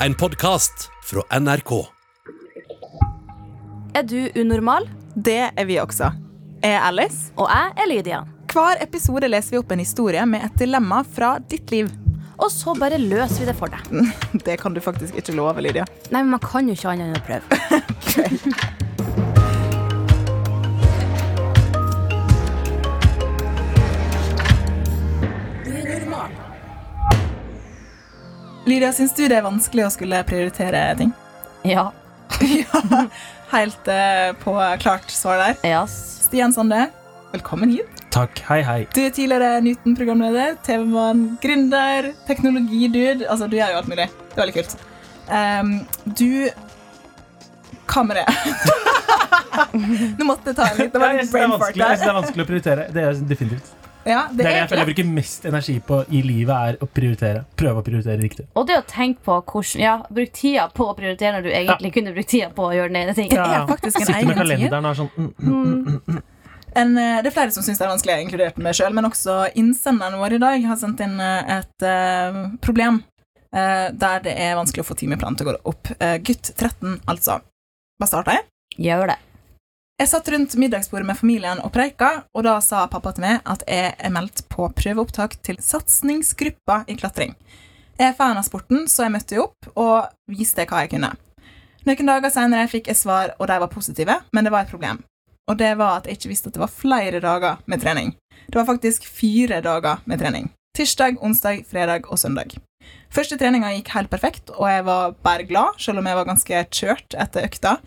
en podkast fra NRK. Er du unormal? Det er vi også. Jeg er Alice. Og jeg er Lydia. Hver episode leser vi opp en historie med et dilemma fra ditt liv. Og så bare løser vi det for deg. Det kan du faktisk ikke love, Lydia. Nei, men man kan jo ikke annet enn å prøve. Lydia, syns du det er vanskelig å skulle prioritere ting? Ja. ja, helt uh, på klart svar der. Yes. Stian Sande, velkommen hit. Takk. Hei, hei. Du er tidligere Newton-programleder, TV-mann, gründer, teknologidude. Altså, du gjør jo alt mulig. Det er veldig kult. Um, du Hva med det? Nå måtte jeg ta en er brain fart det er vanskelig å prioritere. Det er definitivt. Ja, Det er det jeg føler jeg bruker mest energi på i livet, er å prioritere. Prøve å prioritere riktig. Og det å tenke på hvordan Ja, bruk tida på å prioritere når du egentlig kunne brukt tida på å gjøre den ene tingen. Det er faktisk en Sitte med egen kalenderen og er sånn mm, mm, mm, mm. En, eh, det er flere som syns det er vanskelig, inkludert meg sjøl, men også innsenderen vår i dag har sendt inn eh, et uh, problem uh, der det er vanskelig å få timeplanen til å gå opp. Uh, gutt 13, altså. Bare starter jeg. Gjør det. Jeg satt rundt middagsbordet med familien og preika, og da sa pappa til meg at jeg er meldt på prøveopptak til satsingsgruppa i klatring. Jeg er fan av sporten, så jeg møtte opp og viste hva jeg kunne. Noen dager senere fikk jeg svar, og de var positive, men det var et problem. Og det var at jeg ikke visste at det var flere dager med trening. Det var faktisk fire dager med trening. Tirsdag, onsdag, fredag og søndag. Første treninga gikk helt perfekt, og jeg var bare glad, selv om jeg var ganske kjørt etter økta.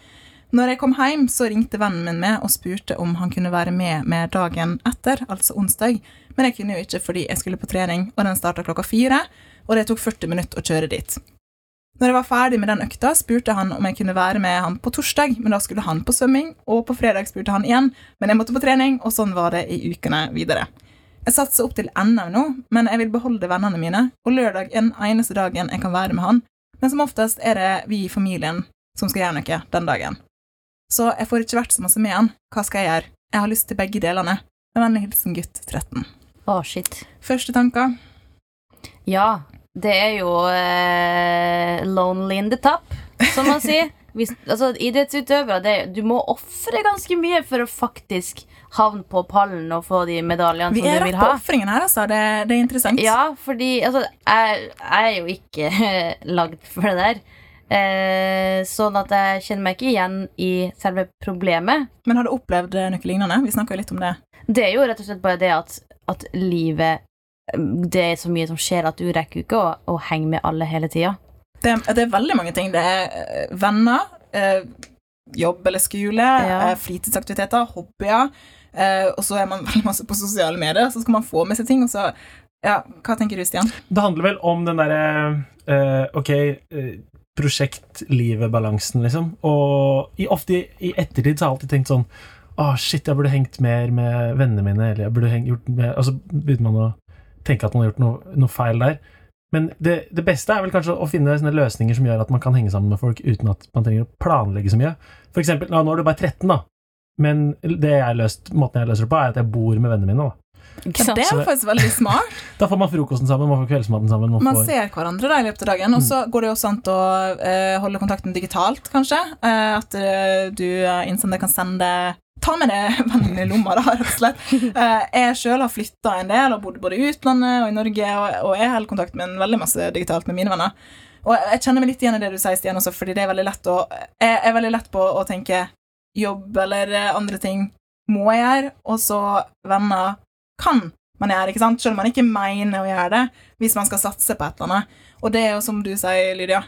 Når jeg kom hjem, så ringte vennen min meg og spurte om han kunne være med med dagen etter, altså onsdag, men jeg kunne jo ikke fordi jeg skulle på trening, og den starta klokka fire, og det tok 40 minutter å kjøre dit. Når jeg var ferdig med den økta, spurte han om jeg kunne være med han på torsdag, men da skulle han på svømming, og på fredag spurte han igjen, men jeg måtte på trening, og sånn var det i ukene videre. Jeg satser opp til NM nå, men jeg vil beholde vennene mine, og lørdag er den eneste dagen jeg kan være med han, men som oftest er det vi i familien som skal gjøre noe den dagen. Så jeg får ikke vært så masse med han. Hva skal jeg gjøre? Jeg har lyst til begge delene. Med vennlig hilsen gutt 13. Å, shit. Første tanker? Ja, det er jo eh, lonely in the top, som man sier. Hvis, altså, idrettsutøvere, det, du må ofre ganske mye for å faktisk havne på pallen og få de medaljene Vi som er du rett vil på ha. ofringen her, altså. Det, det er interessant. Ja, fordi altså, jeg, jeg er jo ikke lagd for det der. Eh, sånn at jeg kjenner meg ikke igjen i selve problemet. Men har du opplevd noe lignende? Vi snakka jo litt om det. Det er jo rett og slett bare det at, at livet Det er så mye som skjer at du rekker ikke å, å henge med alle hele tida. det. Det er veldig mange ting. Det er eh, venner, eh, jobb eller skole, Ja. eh, fritidsaktiviteter, hobbyer. Eh, og så er man veldig masse på sosiale medier, så skal man få med seg ting. Og så, ja, Hva tenker du, Stian? Det handler vel om den derre eh, Ok, uh, prosjekt-livet-balansen, liksom. Og i, ofte i, ettertid så har jeg alltid tenkt sånn Å, shit, jeg burde hengt mer med vennene mine. Eller jeg burde hengt, gjort mer Og så begynner man å tenke at man har gjort noe, noe feil der. Men det, det beste er vel kanskje å finne løsninger som gjør at man kan henge sammen med folk uten at man trenger å planlegge så mye. For eksempel, nå er du bare 13, da. Men det jeg løst, måten jeg løser det på, er at jeg bor med vennene mine. Da. Ikke Ja, det er faktisk veldig smart. da får man frokosten sammen, man får kveldsmaten sammen. Man Man får, ser hverandre da i løpet av dagen, og så går det også an å uh, holde kontakten digitalt, kanskje. Uh, at uh, du uh, innsender kan sende Ta med det vennen i lomma, da, rett og slett. Eh, jeg sjøl har flytta en del og bodd både i utlandet og i Norge, og, og jeg holder kontakt med en veldig masse digitalt med mine venner. Og jeg kjenner meg litt igjen i det du sier, Stian, også, fordi det er veldig lett å Jeg er veldig lett på å tenke jobb eller eh, andre ting må jeg gjøre, og så venner kan man gjøre, ikke sant? Selv om man ikke mener å gjøre det, hvis man skal satse på et eller annet. Og det er jo som du sier, Lydia,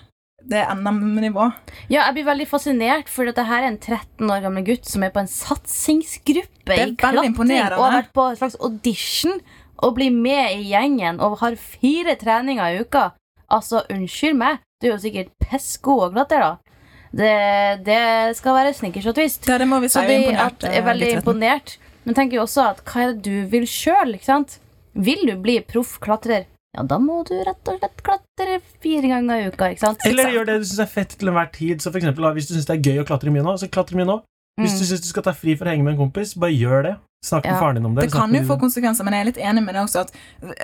det er NM-nivå. Ja, jeg blir veldig fascinert, for dette her er en 13 år gammel gutt som er på en satsingsgruppe i klatring og har vært på en slags audition og blir med i gjengen og har fire treninger i uka. Altså, unnskyld meg, du er jo sikkert pissgod å klatre, da. Det, det skal være snickers og twist. Ja, det må vi si. Så er imponert, er, er veldig imponert. Men tenker jo også at hva er det du vil sjøl. Vil du bli proff klatrer, ja, da må du rett og slett klatre fire ganger i uka, ikke sant? Eller gjør det du syns er fett til enhver tid. Så for eksempel, Hvis du syns det er gøy å klatre mye nå, så klatre mye nå. Hvis du Mm. syns du skal ta fri for å henge med en kompis, bare gjør det. Snakk med Ja. faren din om det. Det kan jo få konsekvenser, men jeg er litt enig med deg også at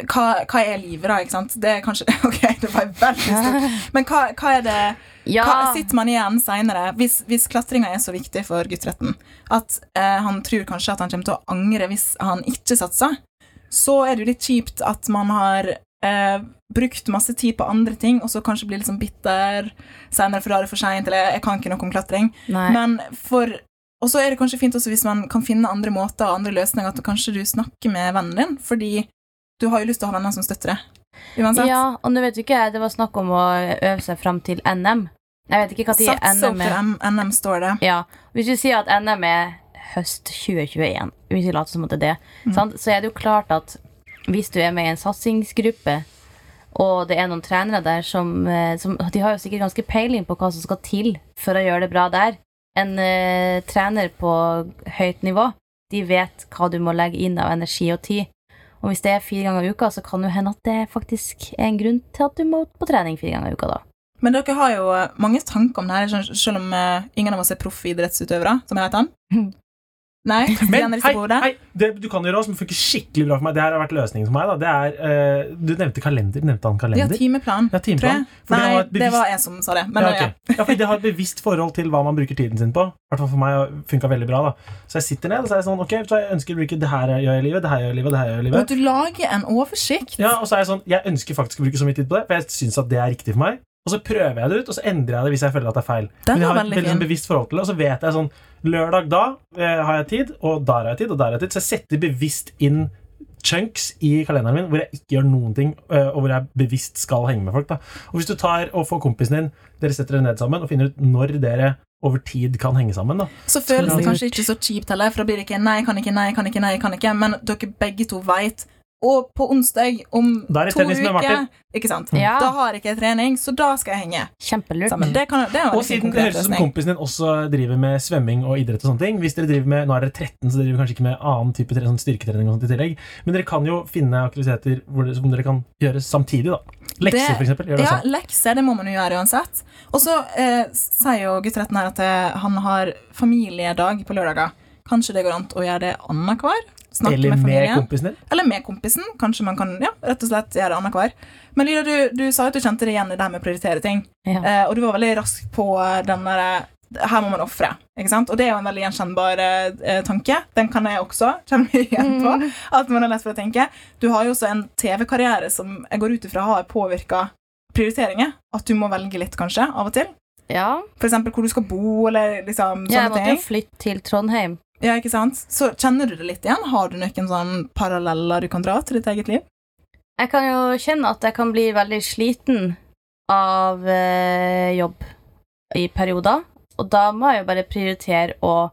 hva, hva er livet, da? ikke sant? Det er kanskje Ok, det var veldig stort. Men hva, hva er det Ja. hva, Sitter man igjen seinere, hvis, hvis klatringa er så viktig for guttretten at eh, han tror kanskje at han kommer til å angre hvis han ikke satser, så er det jo litt kjipt at man har eh, brukt masse tid på andre ting, og så kanskje blir litt sånn bitter seinere, for da er det for seint, eller jeg kan ikke noe om klatring. Nei. Men for Og så er det kanskje fint også hvis man kan finne andre måter og andre løsninger, at kanskje du snakker med vennen din, fordi du har jo lyst til å ha venner som støtter deg. Uansett. Ja, og nå vet du ikke jeg, det var snakk om å øve seg fram til NM. Jeg vet ikke opp NM er. M- NM, står det. Ja, hvis vi sier at NM er høst 2021, hvis vi later som at det er det, Mm. sant? så er det jo klart at hvis du er med i en satsingsgruppe, og det er noen trenere der som, eh, som De har jo sikkert ganske peiling på hva som skal til for å gjøre det bra der. En uh, trener på høyt nivå, de vet hva du må legge inn av energi og tid. Og hvis det er fire ganger i uka, så kan det hende at det faktisk er en grunn til at du må på trening fire ganger i uka, da. Men dere har jo eh, mange tanker om det her, selv- om eh, ingen av oss er proffidrettsutøvere, som jeg vet han. Nei? Men hei, hei, det du kan gjøre som funker skikkelig bra for meg, det her har vært løsningen for meg. Da. Det er, uh, du nevnte kalender. Nevnte han kalender? Ja, timeplan, Ja, timeplan. tror jeg. For det Nei, det var jeg som sa det. Men ja, okay. ok. Ja, fordi det har et bevisst forhold til hva man bruker tiden sin på. I hvert fall for meg har funka veldig bra. da Så jeg sitter ned og så er jeg sånn Ok, så jeg ønsker å bruke det her gjør jeg i livet, det her gjør jeg i livet, det her gjør jeg i livet. Og du lager en oversikt. Ja, og så er jeg sånn Jeg ønsker faktisk å bruke så mye tid på det, for jeg syns at det er riktig for meg. Og så prøver jeg det ut, og så endrer jeg det hvis jeg føler at det er feil. Den Men jeg har et veldig sånn bevisst forhold til det, og så vet jeg sånn Lørdag da eh, har jeg tid, og der har jeg tid, og der har jeg tid. Så jeg setter bevisst inn chunks i kalenderen min hvor jeg ikke gjør noen ting, eh, og hvor jeg bevisst skal henge med folk. da Og hvis du tar og får kompisen din, dere setter dere ned sammen og finner ut når dere over tid kan henge sammen. da Så føles det kanskje ikke så kjipt heller, for da blir det ikke 'nei, kan ikke', 'nei, kan ikke', nei, kan ikke, men dere begge to veit Og på onsdag om to tennis med Martin. uker Ikke sant? Ja. Da har jeg ikke trening, så da skal jeg henge Kjempelurt. Det, kan, det Og siden det høres ut som kompisen din også driver med svømming og idrett og sånne ting Hvis dere driver med, Nå er dere 13, så dere driver kanskje ikke med annen type sånn styrketrening og sånt i tillegg. Men dere kan jo finne aktiviteter hvor dere, som dere kan gjøre samtidig, da. Lekser, Det- for eksempel. Gjør det Ja, sånn. lekser det må man jo gjøre uansett. Og så eh, sier jo guttretten her at eh, han har familiedag på lørdager. Kanskje det går an å gjøre det annenhver? Snakke Eller med med familien? kompisen din. Eller med kompisen. Kanskje man kan ja, rett og slett gjøre det annenhver. Men Lyra, du, du sa at du kjente det igjen i det her med å prioritere ting. Ja. Eh, og du var veldig rask på den derre her må man ofre. Og det er jo en veldig gjenkjennbar eh, tanke. Den kan jeg også kjenne meg igjen på. Mm. At man er lett for å tenke. Du har jo også en TV-karriere som jeg går ut ifra har påvirka prioriteringer. At du må velge litt, kanskje, av og til. Ja, eksempel hvor du skal bo, eller liksom ja jeg måtte måtte jo flytte til Trondheim. Ja, ikke sant? Så kjenner du det litt igjen? Har du noen sånn paralleller du kan dra til ditt eget liv? Jeg kan jo kjenne at jeg kan bli veldig sliten av eh, jobb i perioder. Og da må jeg jo bare prioritere å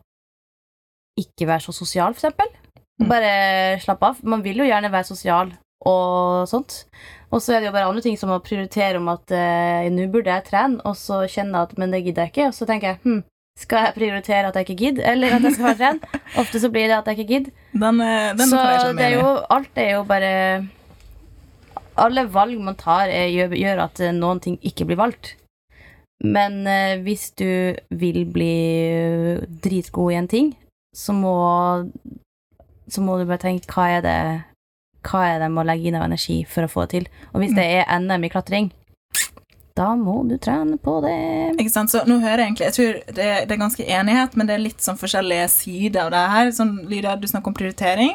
ikke være så sosial, for eksempel. Mm. Bare slappe av. Man vil jo gjerne være sosial og sånt. Og så er det jo bare andre ting som å prioritere om at eh, nå burde jeg trene, og så kjenne at men det gidder jeg ikke, og så tenker jeg hm, skal jeg prioritere at jeg ikke gidder, eller at jeg skal være trent? Ofte så blir det at jeg ikke gidder. Den, eh, den Så det er jo, alt er jo bare Alle valg man tar, er, gjør, gjør at eh, noen ting ikke blir valgt. Men eh, hvis du vil bli eh, dritgod i en ting, så må Så må du bare tenke hva er det Hva er det jeg må legge inn av energi for å få det til. Og hvis det er NM i klatring, da må du trene på det. Ikke sant? Så nå hører jeg egentlig Jeg tror det, det er ganske enighet, men det er litt sånn forskjellige sider av det her. Sånn, Lydia, du snakker om prioritering,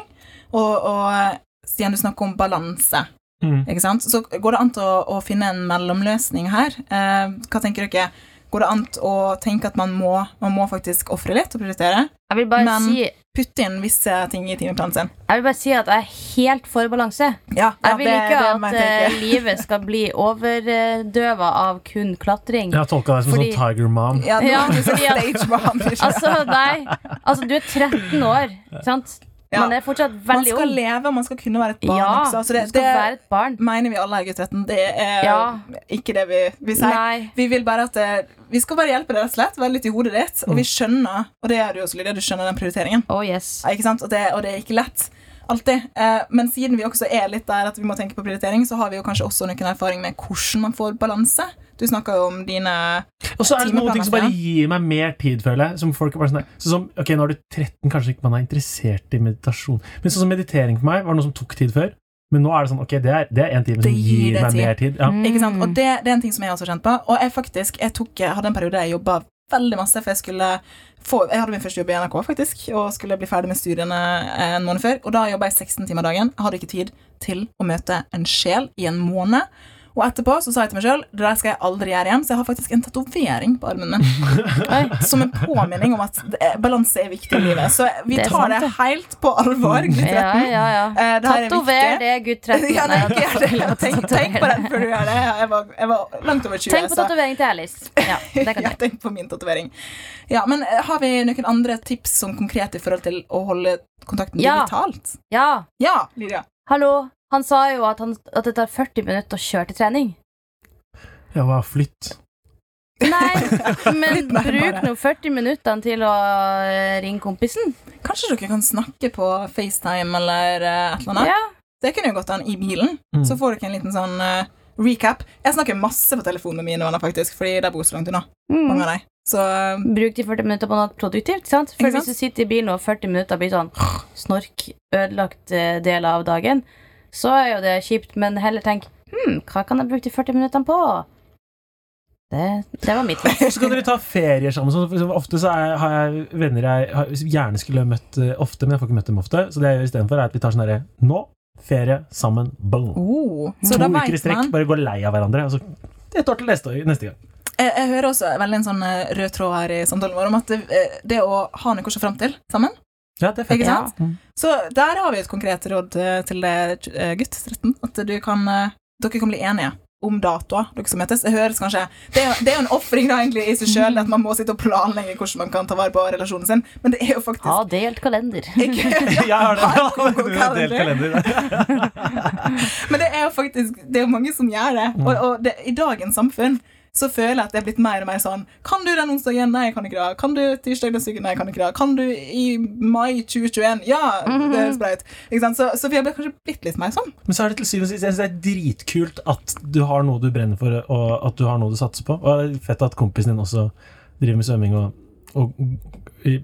og, og Stian, du snakker om balanse. Mm. Ikke sant? Så går det an å, å finne en mellomløsning her. Eh, hva tenker dere? Går det an å tenke at man må, man må faktisk ofre litt og prioritere? Jeg vil bare Men- si Putte inn visse ting i timeplanen sin? Jeg vil bare si at jeg er helt for balanse. Ja, ja Jeg vil det- ikke det det at eh, livet skal bli overdøva av kun klatring. Jeg har tolka deg som Fordi- sånn Tiger Mom. Ja, Ja, er du fordi at- stage mom. Altså, nei. Altså, du er 13 år, sant? Ja. Man er fortsatt Man skal ung. leve, man skal kunne være et barn Ja, også. Altså det, det barn. mener vi alle er guttretten. Det er Ja. ikke det vi, vi sier. Nei. Vi vil bare at det, Vi skal bare hjelpe deg, rett og slett. Være litt i hodet ditt. Og vi Mm. skjønner, og det er du også, Lydia, du skjønner den prioriteringen. Oh yes. Ja? Og det, og det er ikke lett. Alltid. Eh, men siden vi også er litt der at vi må tenke på prioritering, så har vi jo kanskje også noen erfaring med hvordan man får balanse. Du snakka jo om dine Og så er det noen ting som bare gir meg mer tid, føler jeg. Som folk er bare sånn, sånn som, Ok, nå er du 13, kanskje ikke man er interessert i meditasjon. Men sånn som meditering for meg var noe som tok tid før. Men nå er det sånn, ok, det er, det er en time Det som gir gir meg tid. mer tid. Ja. Mm. Ikke sant? Og det, det er en ting som jeg også har kjent på. Og jeg faktisk, jeg, tok, jeg hadde en periode jeg jobba veldig masse, for jeg skulle få Jeg hadde min første jobb i NRK, faktisk, og skulle bli ferdig med studiene en måned før. Og da jobba jeg 16 timer dagen. Jeg hadde ikke tid til å møte en sjel i en måned. Og etterpå så sa jeg til meg sjøl det der skal jeg aldri gjøre igjen, så jeg har faktisk en tatovering på armen min. Som en påminning om at balanse er viktig i livet. Så vi Det tar det helt på alvor, gutt 13. Ja, ja, ja. Eh, det er Tatover det, gutt 13. Ja, Nei, det. Tenk, tenk på den før du gjør det. Jeg var, jeg var langt over 20. Tenk på tatovering til Alice. Ja, det kan ja, tenk på min tatovering. Ja, men eh, har vi noen andre tips som konkret i forhold til å holde kontakten Ja. digitalt? Ja, Ja, Lydia. hallo. Han sa jo at, han, at det tar 40 minutter å kjøre til trening. Ja, hva flytt? Nei, men bruk nå 40 minutter til å eh, ringe kompisen. Kanskje dere kan snakke på FaceTime eller eh, et eller annet? Ja. Det kunne jo gått an i bilen. Mm. Så får dere en liten sånn uh, recap. Jeg snakker masse på telefonen med mine venner, faktisk, fordi de bor så langt unna. Mange Mm. av dem. Så uh, Bruk de 40 minutter på noe produktivt. sant? For hvis du sitter i bilen og 40 minutter blir sånn snork, ødelagt del av dagen, så er jo det kjipt, men heller tenk hm, hva kan jeg bruke de 40 minuttene på? Det, det var mitt tips. Så kan dere ta ferier sammen. Så ofte så er, har jeg venner jeg har, gjerne skulle møtt eh, ofte, men jeg får ikke møtt dem ofte. Så det jeg gjør istedenfor, er at vi tar sånn herre Nå, ferie, sammen, boom. oh, så to da uker i strekk, bare gå lei av hverandre. Og så et år til neste, neste gang. jeg, jeg hører også veldig en sånn eh, rød tråd her i samtalen vår om at det, eh, det å ha noe å se fram til sammen Ja, det fikk jeg. Ja. Mm. Så der har vi et konkret råd eh, til deg, eh, gutt 13. At du kan, eh, dere kan bli enige om datoer, dere som møtes. Det høres kanskje Det er, jo- det er jo en ofring i seg sjøl, at man må sitte og planlegge hvordan man kan ta vare på relasjonen sin, men det er jo faktisk Ha delt kalender. ikke, Jeg har det. Du har delt kalender. kalender. Men det er jo faktisk Det er jo mange som gjør det. Og, og det, i dagens samfunn så føler jeg at det er blitt mer og mer sånn Kan du den onsdagen? Nei, jeg kan ikke det. Kan du tirsdag den uken? Nei, jeg kan ikke det. Kan du i mai 2021? Ja, det høres bra ut. Ikke sant? Så, så vi har kanskje blitt litt mer sånn. Men så er det til syvende og sist jeg synes det er dritkult at du har noe du brenner for, og at du har noe du satser på. Og det er fett at kompisen din også driver med svømming og, og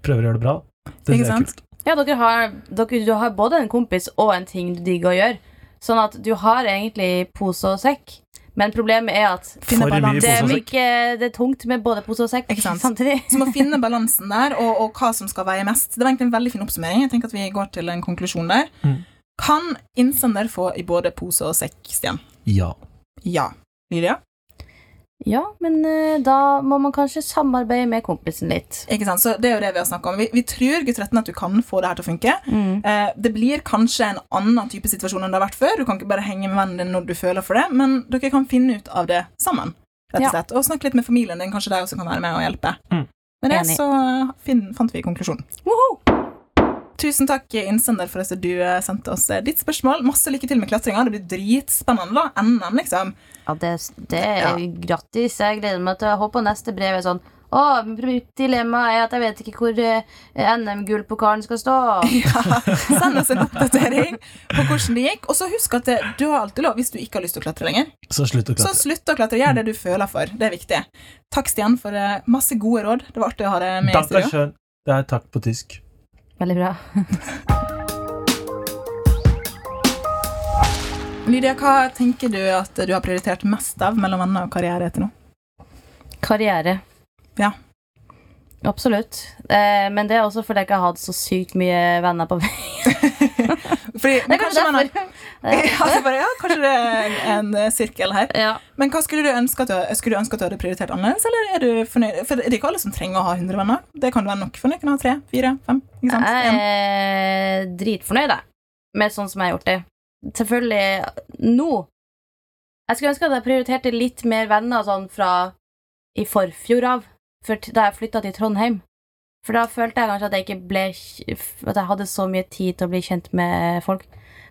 prøver å gjøre det bra. Det Ikke er sant? kult. Ja, dere har, dere, du har både en kompis og en ting du digger å gjøre. Sånn at du har egentlig pose og sekk. Men problemet er at For mye det er, mye, det er tungt med både pose og sekk samtidig. Så må finne balansen der, og, og hva som skal veie mest. Det var egentlig en veldig fin oppsummering. Jeg tenker at vi går til en konklusjon der. Mm. Kan innsender få i både pose og sekk, Stian? Ja. Ja. Lydia? Ja, men eh, da må man kanskje samarbeide med kompisen litt. Ikke sant? Så det er jo det vi har snakket om. Vi, vi tror gutt 13 at du kan få det her til å funke. Mm. Eh, det blir kanskje en annen type situasjon enn det har vært før. Du kan ikke bare henge med vennen din når du føler for det, men dere kan finne ut av det sammen. rett Og slett. Og snakke litt med familien din, kanskje de også kan være med og hjelpe. Mm. Med det Enig. så eh, fin, fant vi konklusjonen. Woho! Tusen takk, innsender, for at du eh, sendte oss eh, ditt spørsmål. Masse lykke til med klatringa. Det blir dritspennende, da. NM, liksom. Ja, det, det er grattis. Jeg gleder meg til å håpe neste brev er sånn Å, mitt dilemma er at jeg vet ikke hvor eh, NM-gullpokalen skal stå. Ja, Send oss en oppdatering på hvordan det gikk. Og så husk at det, du har alltid lov, hvis du ikke har lyst til å klatre lenger, Så slutt å klatre. så slutt å klatre. Gjør det du føler for. Det er viktig. Takk, Stian, for masse gode råd. Det var artig å ha deg med i studio. er takk på tysk. Veldig bra. Lydia, hva tenker du at du har prioritert mest av mellom venner og karriere til nå? Karriere. Ja. Absolutt. Eh, men det er også fordi jeg ikke har hatt så sykt mye venner på veien. Fordi, Det er kanskje man har- ja, bare, ja, kanskje det er en, en eh, sirkel her. Ja. Men hva skulle du ønske at du, skulle du ønske at du hadde prioritert annerledes, eller er du fornøyd? For det er ikke alle som trenger å ha 100 venner. Det kan være nok for noen å ha tre, fire, fem. Ikke sant? Jeg er dritfornøyd jeg, med sånn som jeg har gjort det. Selvfølgelig nå. Jeg skulle ønske at jeg prioriterte litt mer venner sånn fra i forfjor av, da jeg flytta til Trondheim. For da følte jeg kanskje at jeg ikke ble At jeg hadde så mye tid til å bli kjent med folk.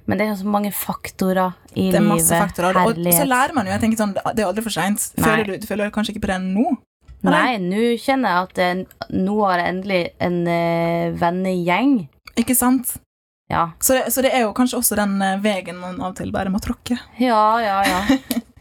Men det er så mange faktorer i Det er livet. masse faktorer. Og Herlighet. så lærer man jo. jeg tenker sånn, Det er aldri for seint. Føler du, du føler kanskje ikke på det nå? eller? Nei, nå kjenner jeg at eh, nå har jeg endelig en uh, vennegjeng. Ikke sant? Ja. Så, så det er jo kanskje også den uh, veien man av og til bare må tråkke. Ja, ja, ja.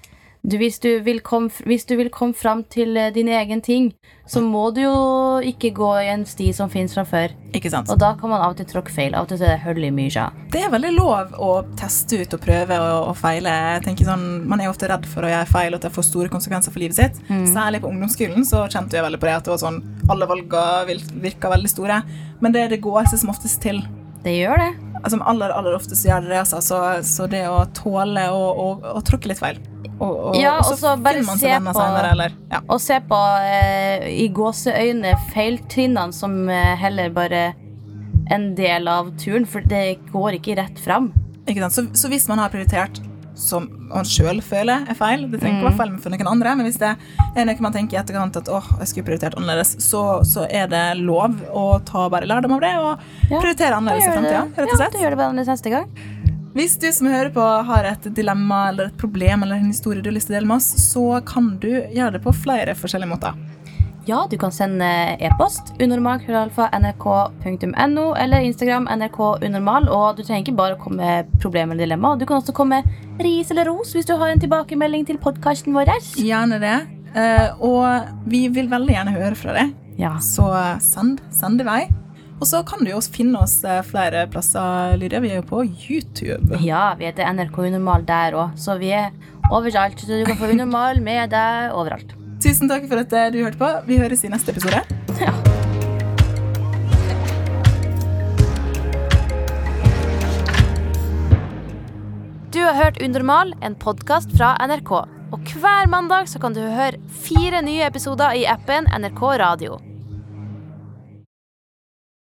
Du, hvis, du vil komme, hvis du vil komme fram til eh, din egen ting, så må du jo ikke gå i en sti som finnes fra før. Ikke sant? Og da kan man av og til tråkke feil. Av og til så er det hull i myra. Det er veldig lov å teste ut og prøve og, og feile. Jeg tenker sånn, Man er ofte redd for å gjøre feil og at det får store konsekvenser for livet sitt. Særlig på ungdomsskolen så kjente jeg veldig på det at det var sånn, alle valgene virka veldig store. Men det, er det går seg som oftest til. Det gjør det. Altså, aller, aller oftest gjør det det, altså. Så, så det å tåle å tråkke litt feil og, og, Ja, og så og så bare finner man se seg venner på- senere, eller ja. Og se på eh, i gåseøyne feiltrinnene som eh, heller bare en del av turen, for det går ikke rett fram. Ikke sant? Så, så hvis man har prioritert som man sjøl føler er feil, det trenger ikke være feil for noen andre, men hvis det er noe man tenker i etterkant at åh, jeg skulle prioritert annerledes, så, så er det lov å ta bare lærdom av det og prioritere annerledes i og ja, du gjør det bare annerledes neste gang. Hvis du som hører på har et dilemma eller et problem eller en historie du har lyst til å dele med oss, så kan du gjøre det på flere forskjellige måter. Ja, du kan sende e-post unormal.nrk.no eller Instagram nrk.unormal. Og du trenger ikke bare å komme med problem eller dilemma. Du kan også komme med ris eller ros hvis du har en tilbakemelding til podkasten vår. Gjerne det. Eh, og vi vil veldig gjerne høre fra deg, Ja. så send, send det vei. Og så kan du jo finne oss eh, flere plasser, Lydia. Vi er jo på YouTube. ja, vi heter NRK Unormal der òg, så vi er overalt. Så du kan få Unormal med deg overalt. Tusen takk for at eh, du hørte på. Vi høres i neste episode. Ja. Du har hørt Unormal, en podkast fra NRK. Og hver mandag så kan du høre fire nye episoder i appen NRK Radio.